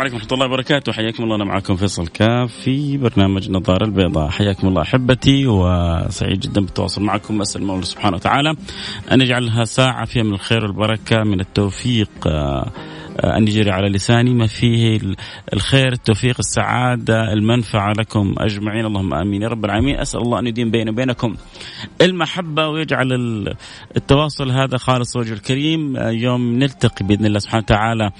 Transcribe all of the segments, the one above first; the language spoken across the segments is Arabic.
السلام عليكم ورحمة الله وبركاته. حياكم الله أنا معكم فيصل كاف في برنامج نظارة البيضاء. حياكم الله أحبتي وسعيد جدا بالتواصل معكم. أسأل الله سبحانه وتعالى أن يجعلها ساعة فيها من الخير والبركة من التوفيق آه، آه، أن يجري على لساني. ما فيه الخير التوفيق السعادة المنفعة لكم أجمعين. اللهم آمين يا رب العالمين. أسأل الله أن يدين بيني وبينكم المحبة ويجعل التواصل هذا خالص وجه الكريم. آه، يوم نلتقي بإذن الله سبحانه وتعالى آه،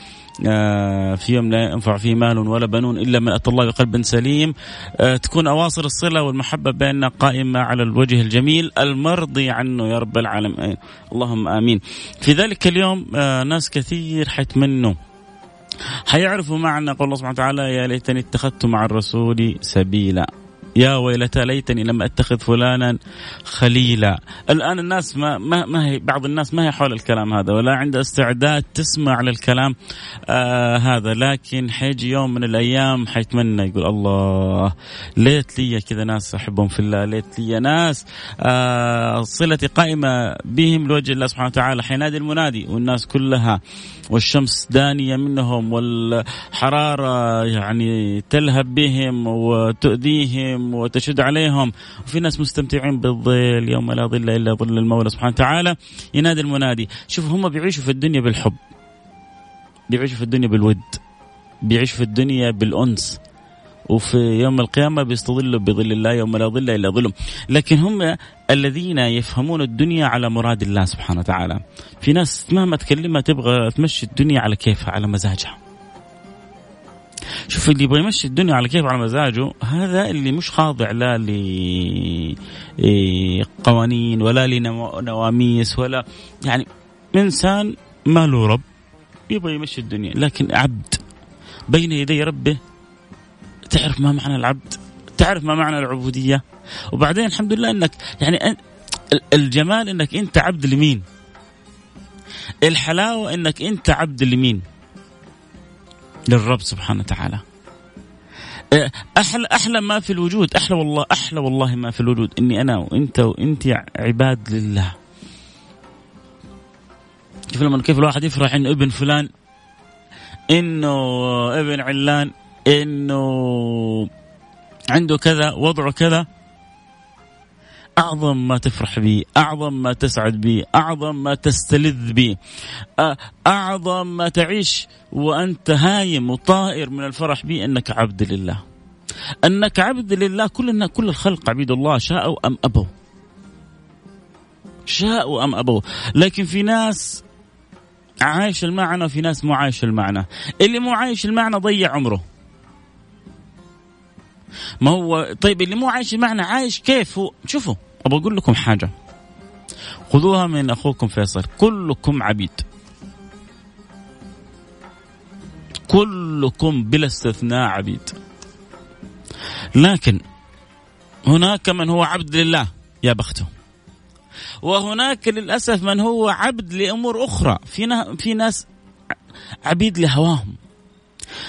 في يوم لا ينفع فيه مال ولا بنون إلا من اتى الله بقلب سليم. آه، تكون أواصر الصلة والمحبة بيننا قائمة على الوجه الجميل المرضي عنه يا رب العالمين. اللهم آمين. في ذلك اليوم آه، ناس كثير حيتمنوا. حيعرفوا معنى قول الله سبحانه وتعالى يا ليتني اتخذت مع الرسول سبيلا. يا ويلتى ليتني لم أتخذ فلانا خليلا. الآن الناس ما ما, ما هي بعض الناس ما هي حول الكلام هذا ولا عندها استعداد تسمع للكلام آه هذا. لكن حيجي يوم من الأيام حيتمنى يقول الله ليت لي كذا ناس أحبهم في الله ليت لي ناس آه صلتي قائمة بهم لوجه الله سبحانه وتعالى. حينادي المنادي والناس كلها والشمس دانية منهم والحرارة يعني تلهب بهم وتؤذيهم وتشد عليهم. وفي ناس مستمتعين بالظل يوم لا ظل إلا ظل المولى سبحانه وتعالى. ينادي المنادي. شوف هم بيعيشوا في الدنيا بالحب بيعيشوا في الدنيا بالود بيعيشوا في الدنيا بالأنس. وفي يوم القيامة بيستظلوا بظل الله يوم لا ظل إلا ظلهم لكن هم الذين يفهمون الدنيا على مراد الله سبحانه وتعالى. في ناس مهما تكلمها تبغى تمشي الدنيا على كيفها على مزاجها. شوف اللي يبغى يمشي الدنيا على كيف على مزاجه هذا اللي مش خاضع لا لقوانين ولا لنواميس ولا يعني إنسان ما له رب يبغى يمشي الدنيا لكن عبد بين يدي ربه تعرف ما معنى العبد؟ تعرف ما معنى العبودية؟ وبعدين الحمد لله إنك يعني الجمال إنك أنت عبد لمين؟ الحلاوة إنك أنت عبد لمين؟ للرب سبحانه وتعالى. إيه، أحلى أحلى ما في الوجود أحلى والله أحلى والله ما في الوجود إني أنا وأنت وأنت عباد لله. كيف لما كيف الواحد يفرح إنه ابن فلان؟ إنه ابن علان؟ إنه عنده كذا وضعه كذا. أعظم ما تفرح به أعظم ما تسعد به أعظم ما تستلذ به. أعظم ما تعيش وأنت هايم وطائر من الفرح به أنك عبد لله. أنك عبد لله كل كل الخلق عبيد الله شاءوا أم أبوا. شاءوا أم أبوا. لكن في ناس عايش المعنى وفي ناس مو عايش المعنى. اللي مو عايش المعنى ضيع عمره. ما هو طيب اللي مو عايش المعنى عايش كيف هو شوفوا أبغى أقول لكم حاجة. خذوها من أخوكم فيصل. كلكم عبيد. كلكم بلا استثناء عبيد. لكن هناك من هو عبد لله يا بخته. وهناك للأسف من هو عبد لأمور أخرى. في في ناس عبيد لهواهم.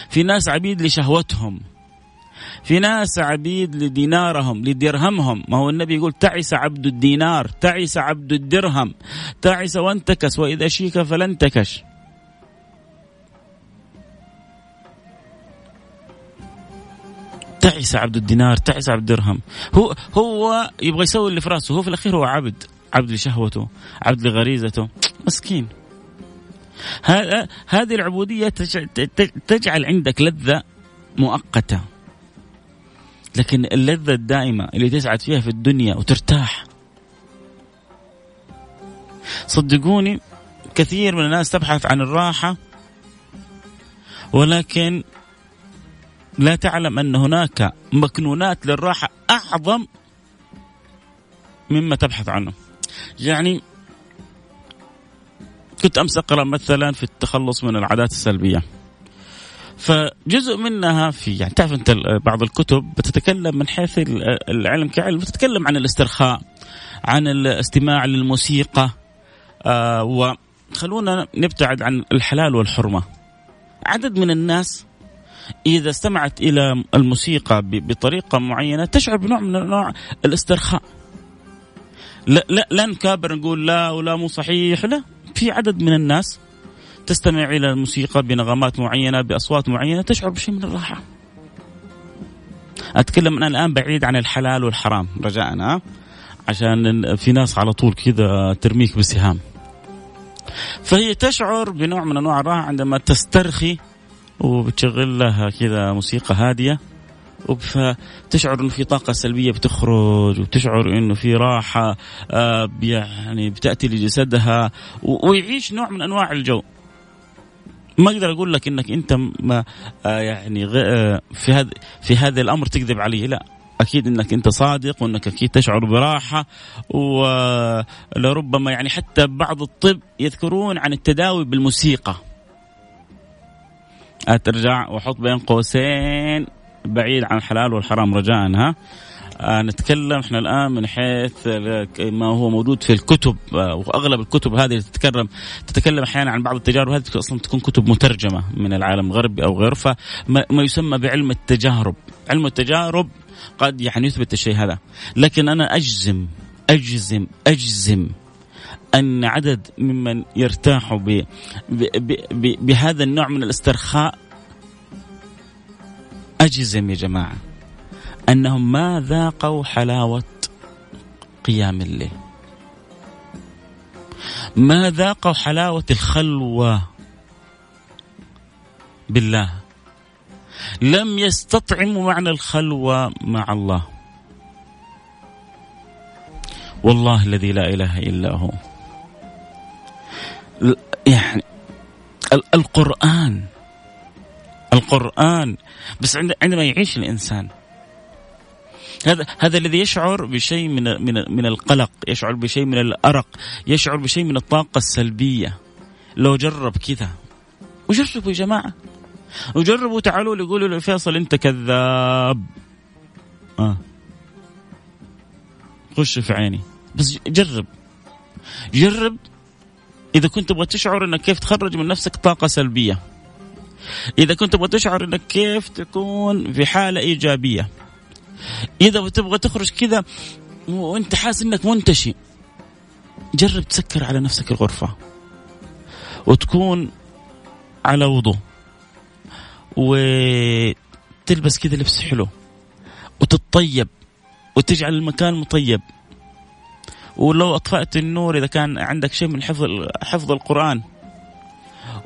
في ناس عبيد لشهوتهم. في ناس عبيد لدينارهم لدرهمهم. ما هو النبي يقول تعس عبد الدينار تعس عبد الدرهم. تعس وانتكس وإذا شيك فلنتكش تعس عبد الدينار تعس عبد الدرهم. هو هو يبغى يسوي اللي في راسه. هو في الأخير هو عبد عبد لشهوته عبد لغريزته. مسكين. هذه العبودية تجعل عندك لذة مؤقتة. لكن اللذة الدائمة اللي تسعد فيها في الدنيا وترتاح صدقوني كثير من الناس تبحث عن الراحة ولكن لا تعلم أن هناك مكنونات للراحة أعظم مما تبحث عنه. يعني كنت امس اقرا مثلا في التخلص من العادات السلبية. فجزء منها في يعني تعرف أنت بعض الكتب بتتكلم من حيث العلم كعلم بتتكلم عن الاسترخاء عن الاستماع للموسيقى آه وخلونا نبتعد عن الحلال والحرمة. عدد من الناس إذا استمعت إلى الموسيقى بطريقة معينة تشعر بنوع من أنواع الاسترخاء. لا لا لا نكابر نقول لا ولا مو صحيح لا في عدد من الناس تستمع إلى الموسيقى بنغمات معينة بأصوات معينة تشعر بشيء من الراحة. أتكلم أنا الآن بعيد عن الحلال والحرام رجاء عشان في ناس على طول كذا ترميك بسهام. فهي تشعر بنوع من أنواع الراحة عندما تسترخي وبتشغل لها كذا موسيقى هادية فتشعر إنه في طاقة سلبية بتخرج وتشعر إنه في راحة آه، يعني بتأتي لجسدها ويعيش نوع من أنواع الجو. ما أقدر أقول لك إنك أنت ما آه، يعني آه، في هذا في هذا الأمر تكذب عليه. لا أكيد إنك أنت صادق وإنك أكيد تشعر براحة. ولربما يعني حتى بعض الطب يذكرون عن التداوي بالموسيقى. اترجع واحط بين قوسين بعيد عن الحلال والحرام رجاء ها؟ آه نتكلم إحنا الآن من حيث ما هو موجود في الكتب آه وأغلب الكتب هذه اللي تتكلم تتكلم أحيانا عن بعض التجارب هذه أصلا تكون كتب مترجمة من العالم الغربي أو غيره فما يسمى بعلم التجارب. علم التجارب قد يعني يثبت الشيء هذا. لكن أنا أجزم أجزم أجزم أن عدد ممن يرتاحوا ب بهذا النوع من الاسترخاء أجزم يا جماعة. أنهم ما ذاقوا حلاوة قيام الليل؟ ما ذاقوا حلاوة الخلوة بالله؟ لم يستطعموا معنى الخلوة مع الله. والله الذي لا إله إلا هو. يعني القرآن. القرآن. بس عندما يعيش الإنسان هذا هذا الذي يشعر بشيء من من من القلق، يشعر بشيء من الأرق، يشعر بشيء من الطاقة السلبية. لو جرب كذا. وجربوا يا جماعة. وجربوا تعالوا لي قولوا لفيصل أنت كذاب. آه. خش في عيني. بس جرب. جرب. إذا كنت تبغى تشعر إنك كيف تخرج من نفسك طاقة سلبية. إذا كنت تبغى تشعر إنك كيف تكون في حالة إيجابية. إذا تبغى تخرج كذا وأنت حاسس إنك منتشي جرب تسكر على نفسك الغرفة وتكون على وضوء وتلبس كذا لبس حلو وتتطيب وتجعل المكان مطيب. ولو أطفأت النور إذا كان عندك شيء من حفظ حفظ القرآن.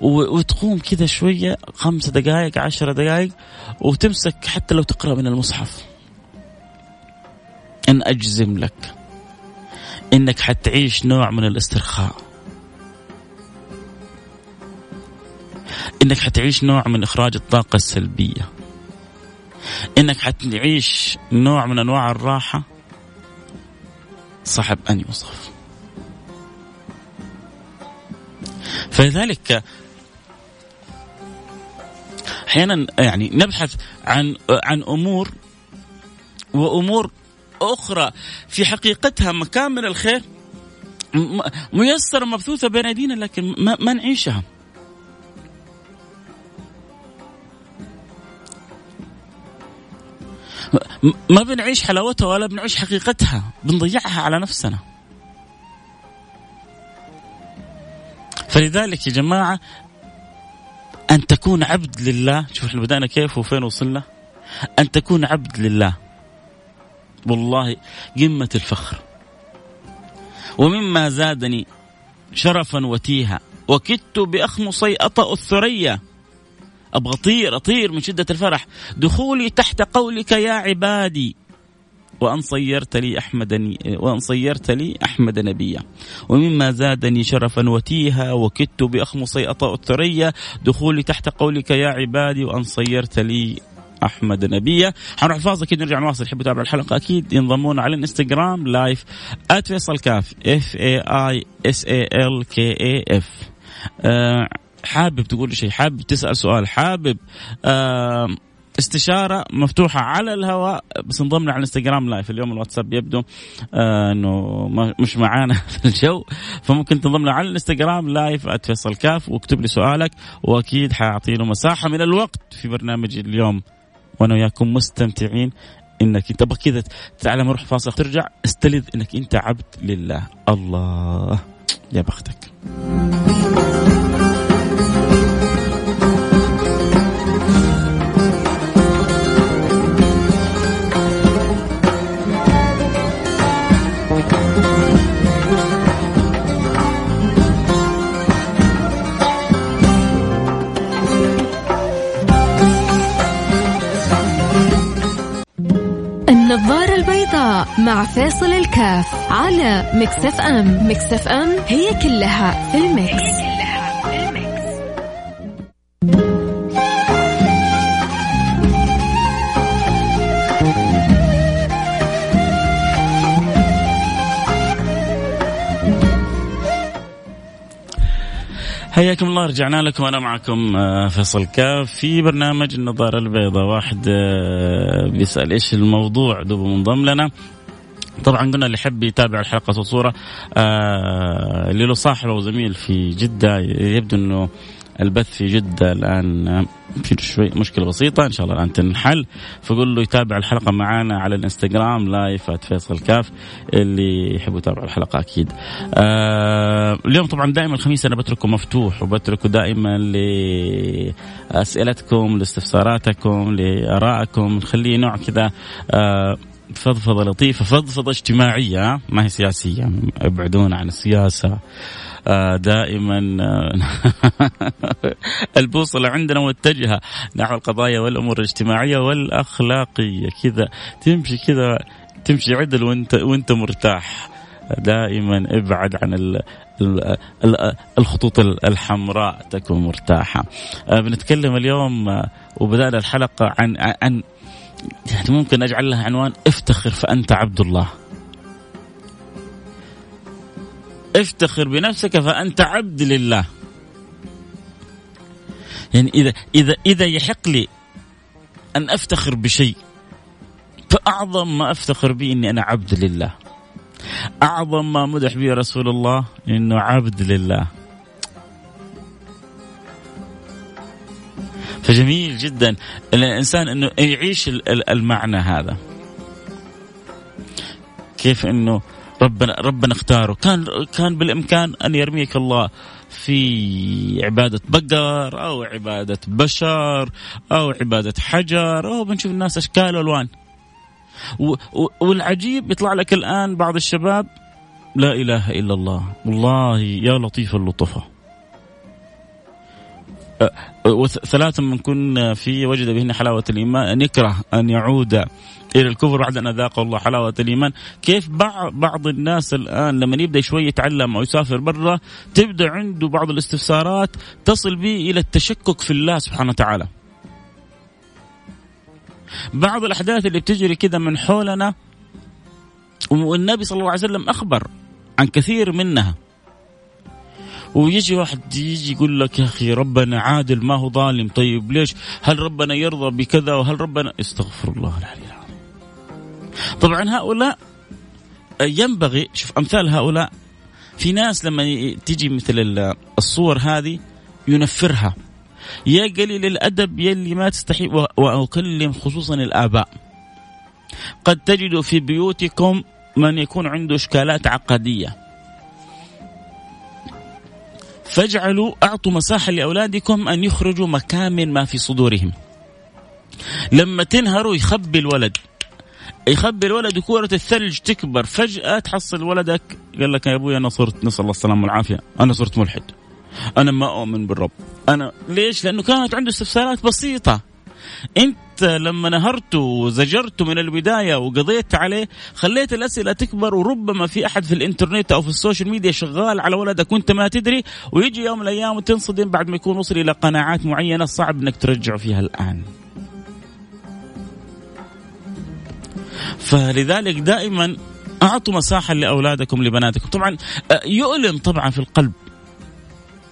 وتقوم كذا شوية خمس دقائق عشر دقائق وتمسك حتى لو تقرأ من المصحف. إن أجزم لك إنك حتعيش نوع من الاسترخاء. إنك حتعيش نوع من إخراج الطاقة السلبية. إنك حتعيش نوع من أنواع الراحة. صعب ان يوصف فلذلك أحيانا يعني نبحث عن عن أمور وأمور أخرى في حقيقتها مكان من الخير ميسرة مبثوثة بين أيدينا لكن ما, ما نعيشها. ما بنعيش حلاوتها ولا بنعيش حقيقتها بنضيعها على نفسنا. فلذلك يا جماعة أن تكون عبد لله شوف إحنا بدأنا كيف وفين وصلنا؟ أن تكون عبد لله. والله قمة الفخر. ومما زادني شرفا وتيها. وكدت بأخمصي أطأ الثريا. أبغى أطير أطير من شدة الفرح. دخولي تحت قولك يا عبادي. وأن صيرت لي أحمد وأن صيرت لي أحمد نبيا. ومما زادني شرفا وتيها. وكدت بأخمصي أطأ الثريا. دخولي تحت قولك يا عبادي. وأن صيرت لي أحمد نبيا. حنروح فاصل أكيد نرجع نواصل. تحبوا تتابعوا الحلقة؟ أكيد ينضمون على ال Instagram live @فيصل كاف. F A I S A L K A F حابب تقول شيء؟ حابب تسأل سؤال؟ حابب آه استشارة مفتوحة على الهواء؟ بس انضمنا على الإنستغرام live. اليوم الواتساب يبدو آه إنه مش معانا في الجو. فممكن تنضم على الإنستغرام لايف @فيصل كاف واكتب لي سؤالك وأكيد حاعطي له مساحة من الوقت في برنامج اليوم. وأنا وياكم مستمتعين. إنك أنت كذا. تعال نروح فاصل. ترجع. استلذ إنك أنت عبد لله. الله. يا بختك. مع فيصل كاف على Mix FM. Mix FM هي كلها في ال mix, هي كلها في ال mix. حياكم الله رجعنا لكم. وأنا معكم آه، فيصل كاف في برنامج النظارة البيضاء. واحد آه، بيسأل إيش الموضوع؟ دوب منضم لنا. طبعا قلنا اللي يحب يتابع الحلقة وصوره آه اللي له صاحب أو زميل في جدة يبدو إنه البث في جدة الآن في شوي مشكلة بسيطة إن شاء الله الآن تنحل. فقول له يتابع الحلقة معنا على الإنستغرام لايف فيصل كاف اللي يحبوا يتابعوا الحلقة أكيد. آه اليوم طبعا دائما الخميس أنا بتركه مفتوح وبتركه دائما لأسئلتكم لاستفساراتكم لآرائكم نخليه نوع كذا آه فضفضة لطيفة فضفضة اجتماعية ما هي سياسية ابعدونا عن السياسة آه، دائما آه، البوصلة عندنا متجهة نحو القضايا والأمور الاجتماعية والأخلاقية كذا تمشي كذا تمشي عدل وانت وانت مرتاح. دائما ابعد عن الخطوط الحمراء تكون مرتاحة. آه، بنتكلم اليوم وبدأنا الحلقة عن عن يعني ممكن أجعل لها عنوان افتخر فأنت عبد الله. افتخر بنفسك فأنت عبد لله. يعني إذا إذا إذا يحق لي أن أفتخر بشيء فأعظم ما أفتخر به إني أنا عبد لله. أعظم ما مدح به رسول الله إنه عبد لله. فجميل جدا الإنسان أنه يعيش المعنى هذا. كيف أنه ربنا ربنا اختاره. كان كان بالإمكان أن يرميك الله في عبادة بقر أو عبادة بشر أو عبادة حجر أو بنشوف الناس أشكال وألوان. والعجيب يطلع لك الآن بعض الشباب لا إله إلا الله. والله يا لطيف اللطفة. ثلاثة من كنا في وجد بهن حلاوة الإيمان. أن يكره أن يعود إلى الكفر بعد أن أذاق الله حلاوة الإيمان. كيف بعض الناس الآن لما يبدأ شوي يتعلم أو يسافر برا تبدأ عنده بعض الاستفسارات تصل به إلى التشكك في الله سبحانه وتعالى. بعض الأحداث اللي بتجري كذا من حولنا والنبي صلى الله عليه وسلم أخبر عن كثير منها. ويجي واحد يجي يقول لك يا أخي ربنا عادل ما هو ظالم طيب ليش؟ هل ربنا يرضى بكذا وهل ربنا؟ استغفر الله العلي العظيم. طبعا هؤلاء ينبغي شوف أمثال هؤلاء في ناس لما تيجي مثل الصور هذه ينفرها. يا قليل الأدب يلي ما تستحي وأكلم خصوصا الآباء. قد تجد في بيوتكم من يكون عنده إشكالات عقدية. فاجعلوا أعطوا مساحة لأولادكم أن يخرجوا مكامن ما في صدورهم. لما تنهروا يخبي الولد. يخبي الولد كورة الثلج تكبر. فجأة تحصل ولدك قال لك يا أبوي أنا صرت نسأل الله السلامة والعافية أنا صرت ملحد. أنا ما أؤمن بالرب. أنا ليش؟ لأنه كانت عنده استفسارات بسيطة. انت لما نهرته وزجرته من البداية وقضيت عليه خليت الأسئلة تكبر وربما في أحد في الإنترنت أو في السوشيال ميديا شغال على ولدك وأنت ما تدري ويجي يوم من الأيام وتنصدم بعد ما يكون وصل إلى قناعات معينة صعب إنك ترجعه فيها الآن. فلذلك دائما أعطوا مساحة لأولادكم لبناتكم، طبعا آه، يؤلم طبعا في القلب.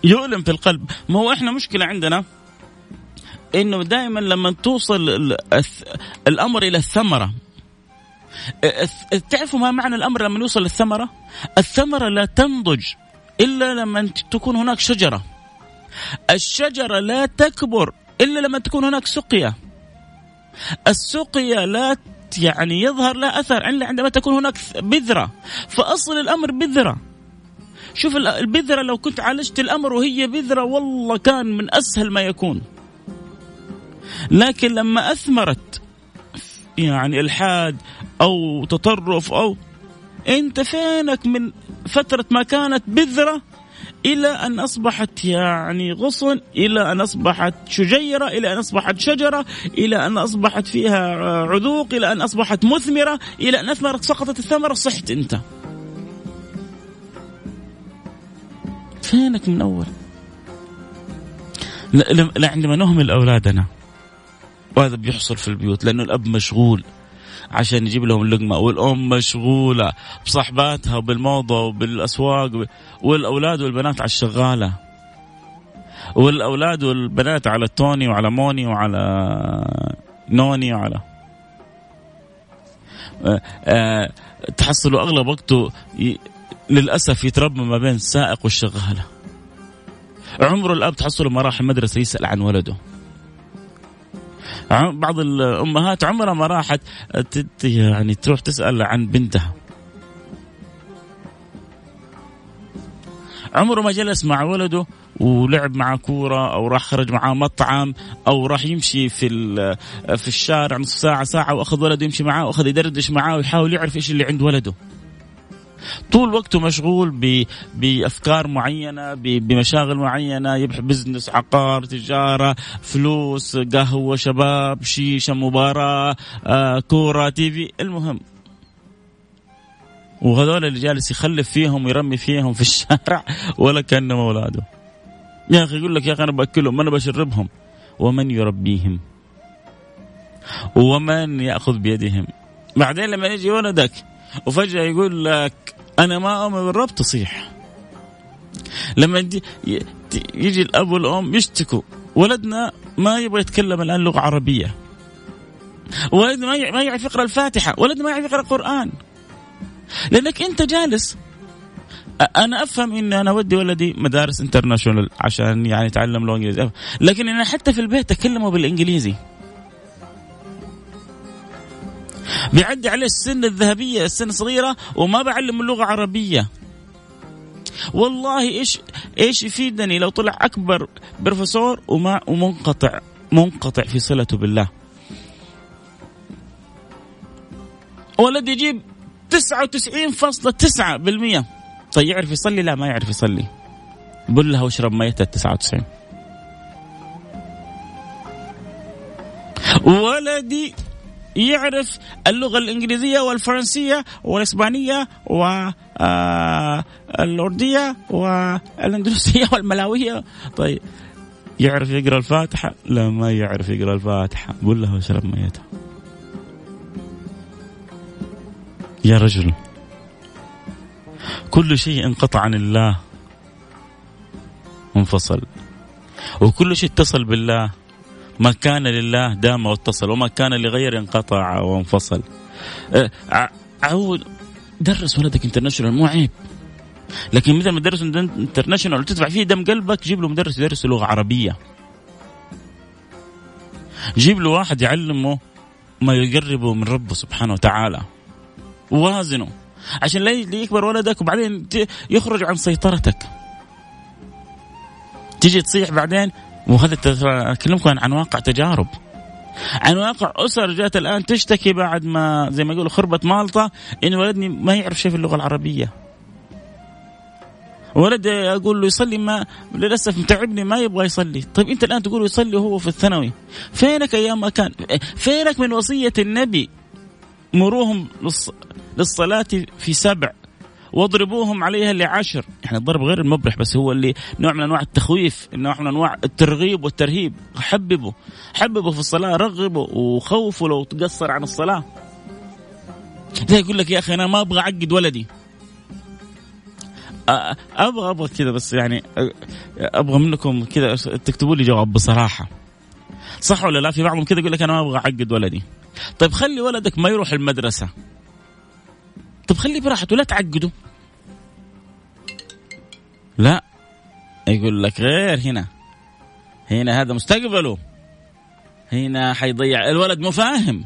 يؤلم في القلب، ما هو إحنا مشكلة عندنا إنه دائما لما توصل الأمر إلى الثمرة تعرفوا ما معنى الأمر لما يوصل للثمرة؟ الثمرة لا تنضج إلا لما تكون هناك شجرة. الشجرة لا تكبر إلا لما تكون هناك سقيا. السقيا لا يعني يظهر لا أثر إلا عندما تكون هناك بذرة، فأصل الأمر بذرة. شوف البذرة لو كنت عالجت الأمر وهي بذرة والله كان من أسهل ما يكون. لكن لما أثمرت يعني الحاد أو تطرف أو أنت فينك من فترة ما كانت بذرة إلى أن أصبحت يعني غصن إلى أن أصبحت شجيرة إلى أن أصبحت شجرة إلى أن أصبحت فيها عذوق إلى أن أصبحت مثمرة إلى أن أثمرت سقطت الثمره صحت أنت. فينك من أول؟ لا عندما نهمل أولادنا وهذا بيحصل في البيوت لأنه الأب مشغول عشان يجيب لهم اللقمة والأم مشغولة بصحباتها وبالموضة وبالأسواق والأولاد والبنات على الشغالة. والأولاد والبنات على توني وعلى موني وعلى نوني وعلى أه أه تحصلوا أغلب وقته للأسف يتربى ما بين السائق والشغالة. عمره الأب تحصله ما راح المدرسة يسأل عن ولده. بعض الأمهات عمرها ما راحت يعني تروح تسأل عن بنتها عمره ما جلس مع ولده ولعب معه كورة أو راح خرج معاه مطعم أو راح يمشي في في الشارع نص ساعة ساعة وأخذ ولده يمشي معاه وأخذ يدردش معاه ويحاول يعرف إيش اللي عند ولده. طول وقته مشغول بأفكار معينة بمشاغل معينة يبحث business عقار تجارة فلوس قهوة شباب شيشة مباراة آه، كورة TV. المهم وهذول اللي جالس يخلف فيهم ويرمي فيهم في الشارع ولا كأنهم أولاده. يا أخي يقول لك يا أخي أنا بأكلهم أنا بشربهم. ومن يربيهم؟ ومن يأخذ بيدهم؟ بعدين لما يجي ولدك وفجأة يقول لك أنا ما اؤمن بالرب تصيح. لما يجي الأب والأم يشتكوا. ولدنا ما يبغى يتكلم الآن لغة عربية. ولدنا ما يعرف يقرأ الفاتحة. ولدنا ما يعرف يقرأ القرآن. لأنك أنت جالس. أنا أفهم إن أنا ودي ولدي مدارس انترناشونال عشان يعني يتعلم لغة إنجليزية. لكن أنا حتى في البيت اكلمه بالإنجليزي. بيعدي عليه السن الذهبية السن صغيرة وما بعلم اللغة عربية. والله إيش إيش يفيدني لو طلع أكبر بروفيسور وما ومنقطع منقطع في صلته بالله. ولد يجيب 99.9% طيب يعرف يصلي؟ لا ما يعرف يصلي. بقول لها واشرب ميتة 99 ولدي يعرف اللغة الإنجليزية والفرنسية والإسبانية والأردية آه، والأندلسية والملاوية. طيب. يعرف يقرأ الفاتحة؟ لا ما يعرف يقرأ الفاتحة. قل له اشرب ميتها يا رجل كل شيء انقطع عن الله. انفصل. وكل شيء اتصل بالله. ما كان لله دام واتصل وما كان لغير انقطع وانفصل. أه، عود درس ولدك international مو عيب. لكن مثل ما تدرس international وتدفع فيه دم قلبك جيب له مدرس يدرس لغة عربية. جيب له واحد يعلمه ما يقربه من ربه سبحانه وتعالى. ووازنه. عشان لا يكبر ولدك وبعدين يخرج عن سيطرتك. تيجي تصيح بعدين وهذا أكلمكم عن واقع تجارب. عن واقع أسر جات الآن تشتكي بعد ما زي ما يقولوا خربت مالطة إن ولدني ما يعرف شيء في اللغة العربية. ولد أقول له يصلي ما للأسف متعبني ما يبغى يصلي. طيب أنت الآن تقول يصلي وهو في الثانوي. فينك أيام ما كان؟ فينك من وصية النبي؟ مروهم للصلاة في سبع. واضربوهم عليها لعشر. يعني الضرب غير المبرح بس هو اللي نوع من أنواع التخويف نوع من أنواع الترغيب والترهيب. حببوا حببوا في الصلاة رغبوا وخوفوا لو تقصر عن الصلاة. زي يقول لك يا أخي أنا ما أبغى أعقد ولدي. أبغى أبغى كذا بس يعني أبغى منكم كذا تكتبوا لي جواب بصراحة. صح ولا لا؟ في بعضهم كذا يقول لك أنا ما أبغى أعقد ولدي. طيب خلي ولدك ما يروح المدرسة. طب خليه براحته لا تعقده لا يقول لك غير هنا. هنا هذا مستقبله. هنا حيضيع الولد مو فاهم.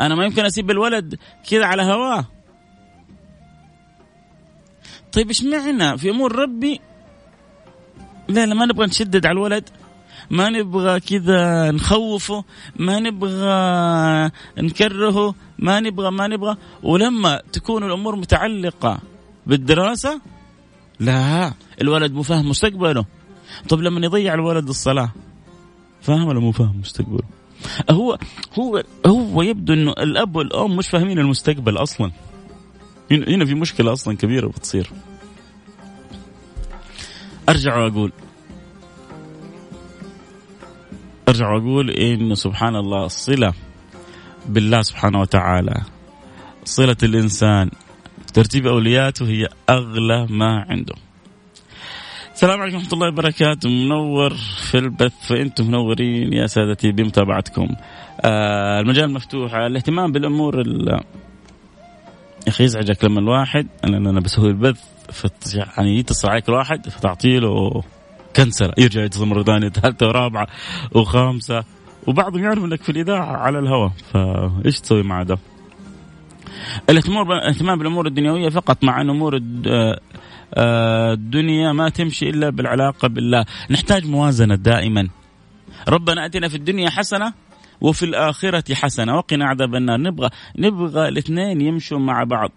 أنا ما يمكن أسيب الولد كذا على هواه. طيب إيش معنى في أمور ربي؟ لا لا ما نبغى نشدد على الولد. ما نبغى كذا نخوفه ما نبغى نكرهه ما نبغى ما نبغى. ولما تكون الأمور متعلقة بالدراسة لا الولد مو فاهم مستقبله. طب لما يضيع الولد الصلاة فاهم ولا مو فاهم مستقبله؟ هو هو هو يبدو إنه الأب والأم مش فاهمين المستقبل أصلا. هنا في مشكلة أصلا كبيرة بتصير. أرجع وأقول أرجع وأقول انه سبحان الله الصله بالله سبحانه وتعالى. صلة الإنسان ترتيب اولوياته هي أغلى ما عنده. السلام عليكم ورحمة الله وبركاته. منور في البث فأنتم منورين يا سادتي بمتابعتكم. آه المجال مفتوح. الاهتمام بالأمور يا أخي يزعجك لما الواحد أنا أنا بسوي البث يعني يتصل عليك الواحد فتعطي له كنسل يرجع يتصل مرة ثانية ثالثة ورابعة وخامسة وبعضهم يعرف إنك في الإذاعة على الهواء فإيش تسوي مع ده؟ الاهتمام بالأمور الدنيوية فقط مع إن أمور آه، الدنيا ما تمشي إلا بالعلاقة بالله، نحتاج موازنة دائما. ربنا آتنا في الدنيا حسنة وفي الآخرة حسنة وقنا عذاب النار، نبغى نبغى الاثنين يمشوا مع بعض.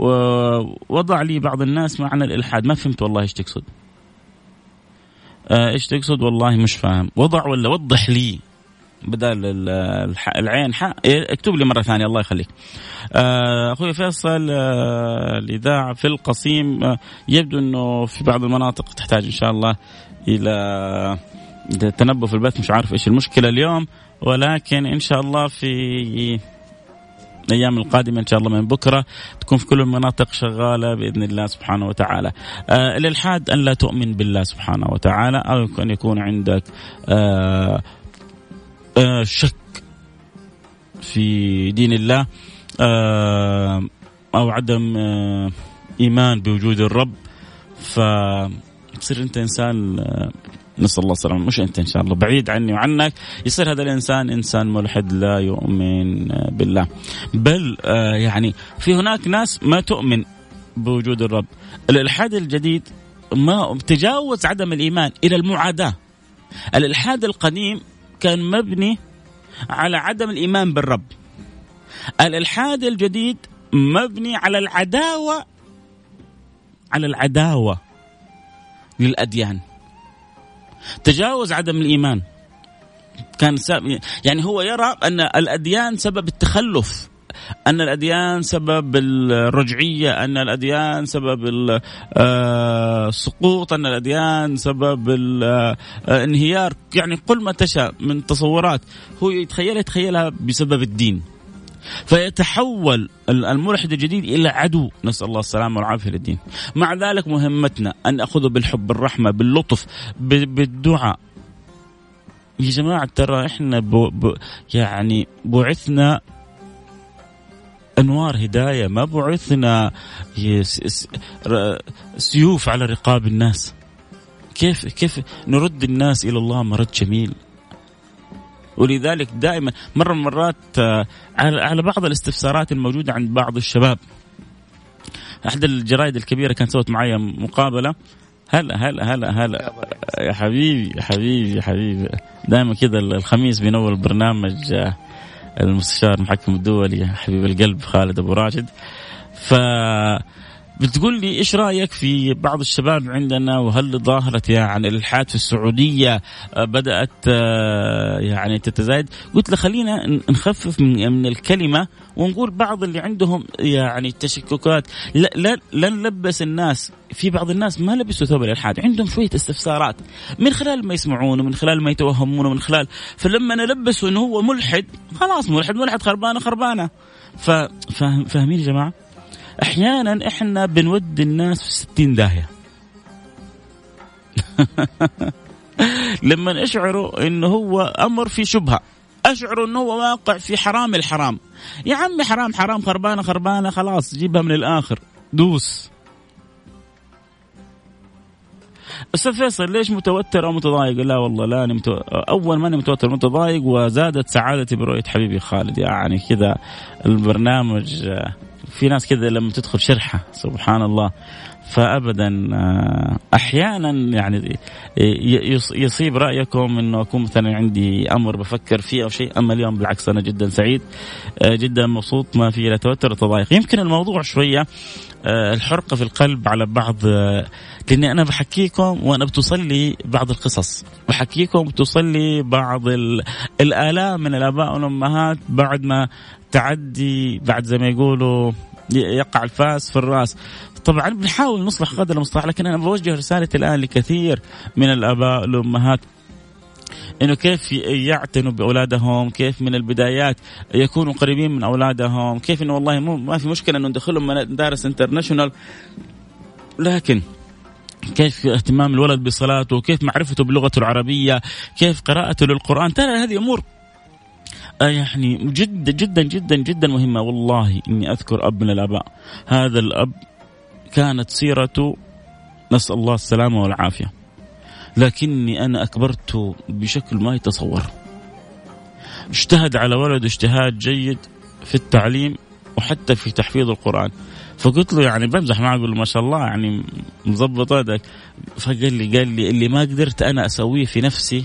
ووضع لي بعض الناس معنى الالحاد ما فهمت والله إيش تقصد. آه، إيش تقصد؟ والله مش فاهم. وضع ولا وضح لي بدل العين حاء إيه، اكتب لي مرة ثانية الله يخليك. آه، أخوي فيصل آه، الإذاعة في القصيم يبدو إنه في بعض المناطق تحتاج إن شاء الله إلى تنبؤ في البث. مش عارف إيش المشكلة اليوم ولكن إن شاء الله في الأيام القادمة إن شاء الله من بكرة تكون في كل المناطق شغالة بإذن الله سبحانه وتعالى. آه الالحاد أن لا تؤمن بالله سبحانه وتعالى أو أن يكون عندك آه آه شك في دين الله آه أو عدم آه إيمان بوجود الرب فتصير أنت إنسان آه، نسأل الله السلامة. مش أنت إن شاء الله بعيد عني وعنك. يصير هذا الإنسان إنسان ملحد لا يؤمن بالله. بل آه يعني في هناك ناس ما تؤمن بوجود الرب. الإلحاد الجديد ما تجاوز عدم الإيمان إلى المعاداة. الإلحاد القديم كان مبني على عدم الإيمان بالرب. الإلحاد الجديد مبني على العداوة على العداوة للأديان. تجاوز عدم الإيمان. كان يعني هو يرى أن الأديان سبب التخلف أن الأديان سبب الرجعية أن الأديان سبب السقوط أن الأديان سبب الانهيار يعني قل ما تشاء من تصورات هو يتخيلها يتخيلها بسبب الدين. فيتحول الملحد الجديد إلى عدو. نسأل الله السلامة والعافية للدين. مع ذلك مهمتنا أن ناخذه بالحب بالرحمة باللطف بالدعاء. يا جماعة ترى إحنا بو بو يعني بعثنا أنوار هداية ما بعثنا سيوف على رقاب الناس. كيف كيف نرد الناس إلى الله مرد جميل؟ ولذلك دائما مرة من المرات آه، على بعض الاستفسارات الموجودة عند بعض الشباب. أحد الجرائد الكبيرة كانت سوت معي مقابلة. هلا هلا هلا هلا. يا حبيبي يا حبيبي يا حبيبي. دائما كذا الخميس بينور البرنامج آه، المستشار المحكم الدولي حبيب القلب خالد أبو راشد. ف بتقول لي إيش رأيك في بعض الشباب عندنا وهل ظاهره يعني الإلحاد في السعودية آه، بدأت آه، يعني تتزايد؟ قلت له خلينا نخفف من من الكلمة ونقول بعض اللي عندهم يعني تشككات لا لا لا نلبس الناس في بعض الناس ما لبسوا ثوب الإلحاد عندهم شوية استفسارات من خلال ما يسمعون ومن خلال ما يتوهمون ومن خلال فلما نلبسه إنه هو ملحد خلاص ملحد ملحد خربانة خربانة فاهمين يا جماعة؟ أحيانا إحنا بنودي الناس في ستين داهية. لما اشعروا إنه هو أمر في شبهة اشعروا إنه هو واقع في حرام الحرام. يا عمي حرام حرام خربانة خربانة خلاص جيبها من الآخر دوس. أستاذ فيصل ليش متوتر أو متضايق؟ لا والله لا أنا متو... أول ماني متوتر متضايق وزادت سعادتي برؤية حبيبي خالد. يعني كذا البرنامج في ناس كذا لما تدخل شرحة سبحان الله. فابدا آه، أحيانا يعني يصيب رأيكم إنه أكون مثلا عندي أمر بفكر فيه أو شيء أما اليوم بالعكس أنا جدا سعيد آه، جدا مبسوط ما في لا توتر وتضايق يمكن الموضوع شوية آه، الحرقة في القلب على بعض لأني أنا بحكيكم وأنا بتوصل لي بعض القصص. بحكيكم بتوصل لي بعض الآلام من الآباء والأمهات بعد ما تعدي بعد زي ما يقولوا يقع الفاس في الراس. طبعا بنحاول نصلح قدر المستطاع لكن أنا بوجه رسالتي الآن لكثير من الآباء والأمهات إنه كيف يعتنوا بأولادهم، كيف من البدايات يكونوا قريبين من أولادهم، كيف إنه والله مو ما في مشكلة إنه ندخلهم مدارس international لكن كيف اهتمام الولد بصلاته، كيف معرفته بلغته العربية، كيف قراءته للقرآن، ترى هذه أمور يعني جدا جدا جدا جدا مهمة. والله إني أذكر أب من الآباء. هذا الأب كانت سيرته نسأل الله السلامة والعافية. لكني أنا أكبرته بشكل ما يتصور. اجتهد على ولده اجتهاد جيد في التعليم وحتى في تحفيظ القرآن. فقلت له يعني بمزح معه أقول له ما شاء الله يعني مظبط هذاك فقال لي قال لي اللي ما قدرت أنا أسويه في نفسي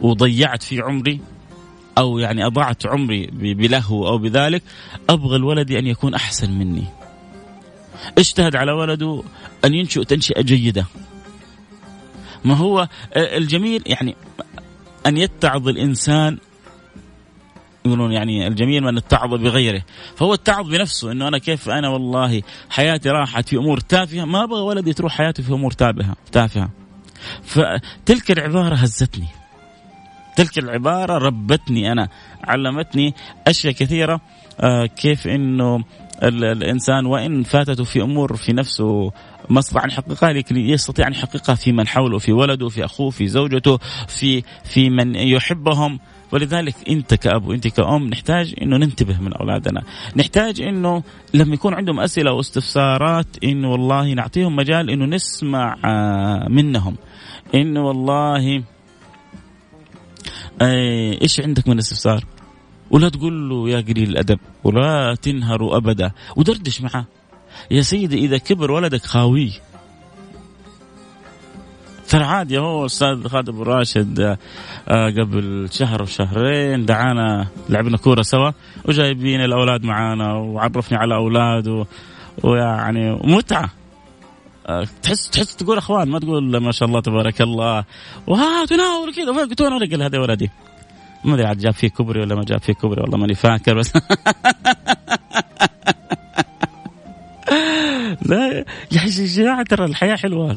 وضيعت فيه عمري أو يعني اضعت عمري بلهو أو بذلك أبغى الولد أن يكون أحسن مني. اجتهد على ولده أن ينشئ تنشئة جيدة. ما هو الجميل يعني أن يتعظ الإنسان يقولون يعني الجميل من اتعظ بغيره فهو اتعظ بنفسه إنه أنا كيف أنا والله حياتي راحت في أمور تافهة ما أبغى ولدي تروح حياته في أمور تافهة تافهه فتلك العبارة هزتني تلك العبارة ربتني أنا علمتني أشياء كثيرة آه كيف أنه الإنسان وإن فاتته في أمور في نفسه ما استطاع أن يحققها لكن يستطيع أن يحققها في من حوله في ولده في أخوه في زوجته في في من يحبهم ولذلك أنت كأب وأنت كأم نحتاج إنه ننتبه من أولادنا، نحتاج إنه لما يكون عندهم أسئلة واستفسارات إنه والله نعطيهم مجال إنه نسمع آه، منهم. إنه والله إيش عندك من استفسار؟ ولا تقول له يا قليل الأدب ولا تنهره أبدا. ودردش معه يا سيدي إذا كبر ولدك خاويه ترى عادي هو أستاذ خالد ابو راشد آه، قبل شهر وشهرين دعانا لعبنا كورة سوا وجايبين الأولاد معانا وعرفني على اولاده ويعني متعة. تحس تحس تقول أخوان ما تقول ما شاء الله تبارك الله. وها تناول كذا. قلت أنا رجل هذا ولدي. ما أدري عاد جاب فيه كبري ولا ما جاب فيه كبري والله ماني فاكر بس. لا يا جماعة ترى الحياة حلوة.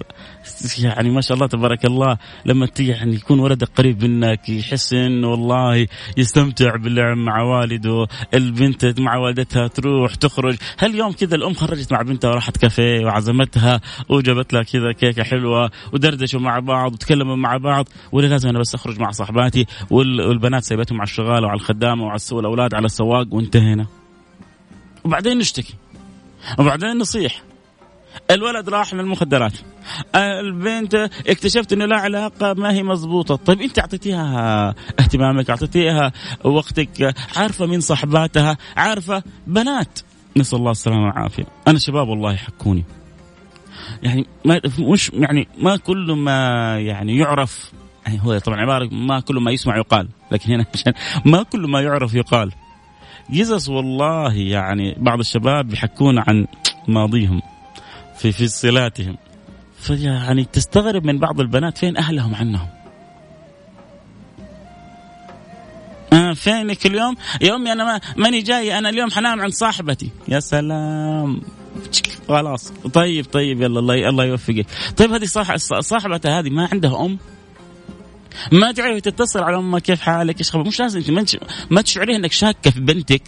يعني ما شاء الله تبارك الله لما يعني يكون ولدك قريب منك يحس انه والله يستمتع باللعب مع والده البنت مع والدتها تروح تخرج. هل يوم كذا الأم خرجت مع بنتها وراحت كافيه وعزمتها وجابت لها كذا كيكة حلوة ودردشوا مع بعض وتكلموا مع بعض ولا لازم أنا بس أخرج مع صاحباتي والبنات سيبتهم على الشغالة وعلى الخدامة وعلى الأولاد على السواق وانتهينا. وبعدين نشتكي. وبعدين نصيح. الولد راح للمخدرات. البنت اكتشفت إنه لا علاقة ما هي مضبوطة. طيب أنت أعطيتيها اهتمامك أعطيتيها وقتك عارفة مين صاحباتها عارفة بنات. نسأل الله السلامة والعافية. أنا شباب والله يحكوني. يعني ما مش يعني ما كل ما يعني يعرف يعني هو طبعا عبارة ما كل ما يسمع يقال لكن هنا عشان ما كل ما يعرف يقال. قصص والله يعني بعض الشباب يحكون عن ماضيهم. في في صلاتهم. فيعني تستغرب من بعض البنات فين أهلهم عنهم. آه فينك اليوم؟ يا امي أنا ما ماني جاي أنا اليوم حنام عند صاحبتي. يا سلام. خلاص. طيب طيب يلا الله الله يوفقك. طيب هذه صاح صاحبتها هذه ما عندها أم؟ ما تعرفي تتصل على امها كيف حالك؟ إيش خبر؟ مش لازم ما تشعري إنك شاكة في بنتك.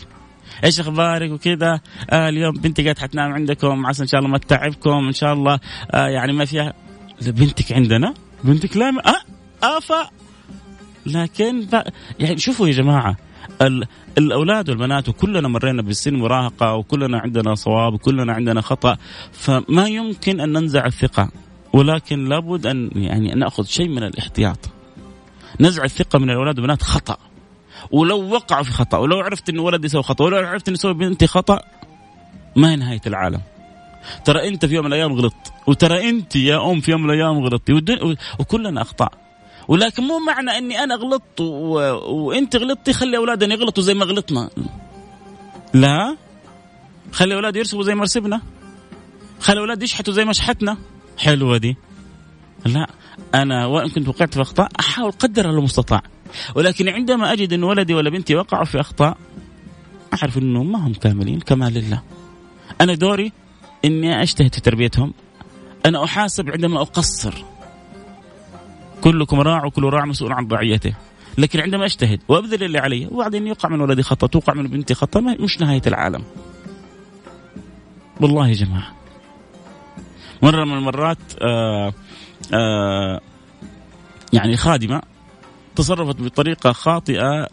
إيش أخبارك وكذا. آه اليوم بنتي قاعدة حتنام عندكم. عسى إن شاء الله ما تتعبكم. إن شاء الله آه يعني ما فيها بنتك عندنا بنتك لا آه افا لكن يعني شوفوا يا جماعة الأولاد والبنات وكلنا مرينا بالسن مراهقة وكلنا عندنا صواب وكلنا عندنا خطأ فما يمكن أن ننزع الثقة. ولكن لابد أن يعني نأخذ شيء من الاحتياط. نزع الثقة من الأولاد والبنات خطأ. ولو وقعوا في خطأ ولو عرفت إن ولدي سوى خطأ ولو عرفت إن سوى بنتي خطأ ما هي نهاية العالم. ترى أنت في يوم من الأيام غلطت وترى أنت يا أم في يوم من الأيام غلطتي وكلنا اخطاء ولكن مو معنى إني أنا غلطت و... وأنت غلطتي خلي أولادنا يغلطوا زي ما غلطنا. لا. خلي أولاد يرسبوا زي ما رسبنا. خلي أولاد يشحتوا زي ما شحتنا. حلوة دي. لا. أنا وإن كنت وقعت في أخطاء أحاول قدر المستطاع. ولكن عندما أجد أن ولدي ولا بنتي وقعوا في أخطاء أعرف أنه ما هم كاملين كمال لله أنا دوري إني أجتهد في تربيتهم. أنا أحاسب عندما أقصر. كلكم راع وكل راع مسؤول عن رعيته لكن عندما أجتهد وأبذل اللي علي وبعدين يقع من ولدي خطأ توقع من بنتي خطأ مش نهاية العالم. والله يا جماعة. مرة من المرات آآ آآ يعني خادمة تصرفت بطريقة خاطئة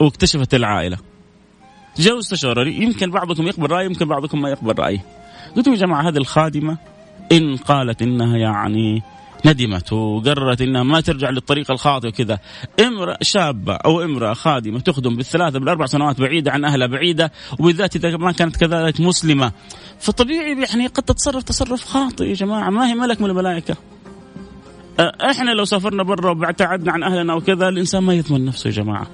واكتشفت العائلة. جاء استشاري يمكن بعضكم يقبل رايي يمكن بعضكم ما يقبل رايي قلت يا جماعة هذه الخادمة إن قالت إنها يعني ندمت وقررت إنها ما ترجع للطريق الخاطئ وكذا. امرأة شابة أو امرأة خادمة تخدم بالثلاثة بالأربع سنوات بعيدة عن أهلها بعيدة وبالذات إذا ما كانت كذلك مسلمة. فطبيعي يعني قد تتصرف تصرف خاطئ يا جماعة. ما هي ملك من الملائكة. إحنا لو سافرنا برا وابتعدنا عن أهلنا وكذا الإنسان ما يضمن نفسه يا جماعة.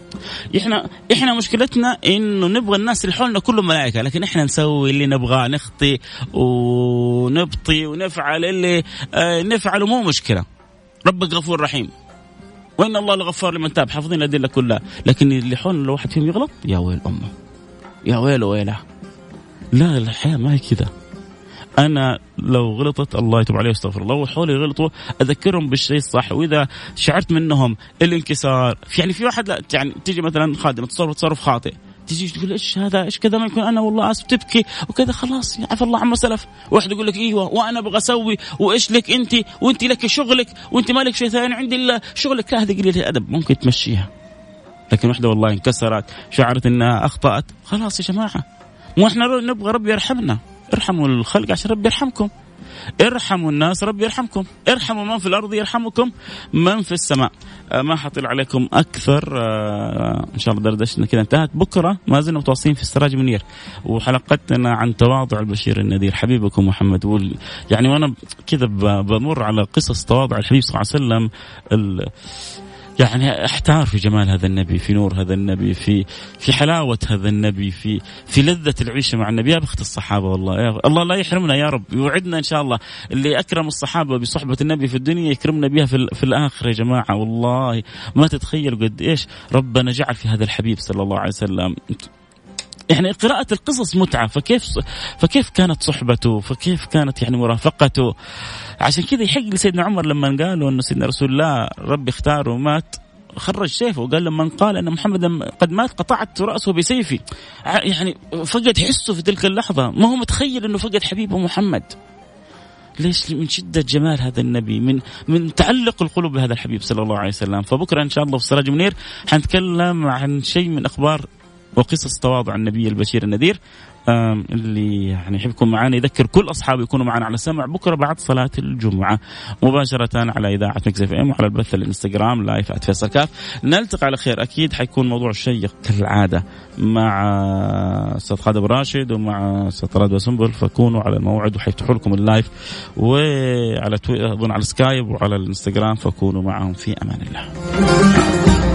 إحنا إحنا مشكلتنا إنه نبغى الناس اللي حولنا كلهم ملائكة لكن إحنا نسوي اللي نبغاه نخطي ونبطي ونفعل اللي أه نفعله مو مشكلة. ربك غفور رحيم. وإن الله لغفار لمن تاب. حافظين الأدلة كلها. لكن اللي حولنا لو واحد فيهم يغلط يا ويل أمة. يا ويل ويلة. لا الحياة ما هي كذا. أنا لو غلطت الله يتوب عليه واستغفر الله. وحولي غلطوا أذكرهم بالشيء الصح. وإذا شعرت منهم الانكسار يعني في واحد لا يعني تيجي مثلا خادمه تصرف تصرف خاطئ. تيجي تقول إيش هذا؟ إيش كذا؟ ما يكون أنا والله آسف تبكي وكذا خلاص عفى الله عما سلف. واحد يقول لك إيوه وأنا أبغى أسوي وإيش لك أنت؟ وأنت لك شغلك وأنت مالك شيء ثاني عندي إلا شغلك. هذه قليلة ادب ممكن تمشيها. لكن واحدة والله انكسرت شعرت إنها أخطأت خلاص يا جماعة. مو إحنا نبغى ربي يرحمنا. ارحموا الخلق عشان ربي يرحمكم. ارحموا الناس ربي يرحمكم. ارحموا من في الأرض يرحمكم. من في السماء. آه ما حطيل عليكم أكثر. آه إن شاء الله دردشتنا كذا انتهت. بكرة ما زلنا متواصلين في السراج منير وحلقتنا عن تواضع البشير النذير. حبيبكم محمد. يعني وأنا كذا بمر على قصص تواضع الحبيب صلى الله عليه وسلم. يعني أحتار في جمال هذا النبي في نور هذا النبي في في حلاوة هذا النبي في في لذة العيشة مع النبي. يا بخت الصحابة والله يا الله لا يحرمنا يا رب. يوعدنا إن شاء الله. اللي أكرم الصحابة بصحبة النبي في الدنيا يكرمنا بها في, في الآخرة يا جماعة. والله ما تتخيل قد إيش ربنا جعل في هذا الحبيب صلى الله عليه وسلم. يعني قراءة القصص متعة. فكيف فكيف كانت صحبته؟ فكيف كانت يعني مرافقته؟ عشان كذا يحق لسيدنا عمر لما قالوا أن سيدنا رسول الله ربي اختاره ومات خرج سيفه وقال لما قال إن محمدا قد مات قطعت رأسه بسيفي. يعني فقد حسه في تلك اللحظة. ما هو متخيل إنه فقد حبيبه محمد. ليش من شدة جمال هذا النبي من من تعلق القلوب بهذا الحبيب صلى الله عليه وسلم. فبكرة إن شاء الله في سراج منير حنتكلم عن شيء من أخبار وقصص تواضع النبي البشير النذير. اللي يعني يحب يكون معنا يذكر كل أصحابه يكونوا معنا على السمع بكرة بعد صلاة الجمعة. مباشرة على إذاعة Mix FM وعلى البث الإنستغرام live @فيصل كاف نلتقي على خير أكيد. حيكون موضوع شيق كالعادة مع أستاذ خالد راشد ومع أستاذ طراد وسنبل فكونوا على الموعد وحيفتحوا لكم ال live وعلى أظن على سكايب وعلى الإنستغرام. فكونوا معهم في أمان الله.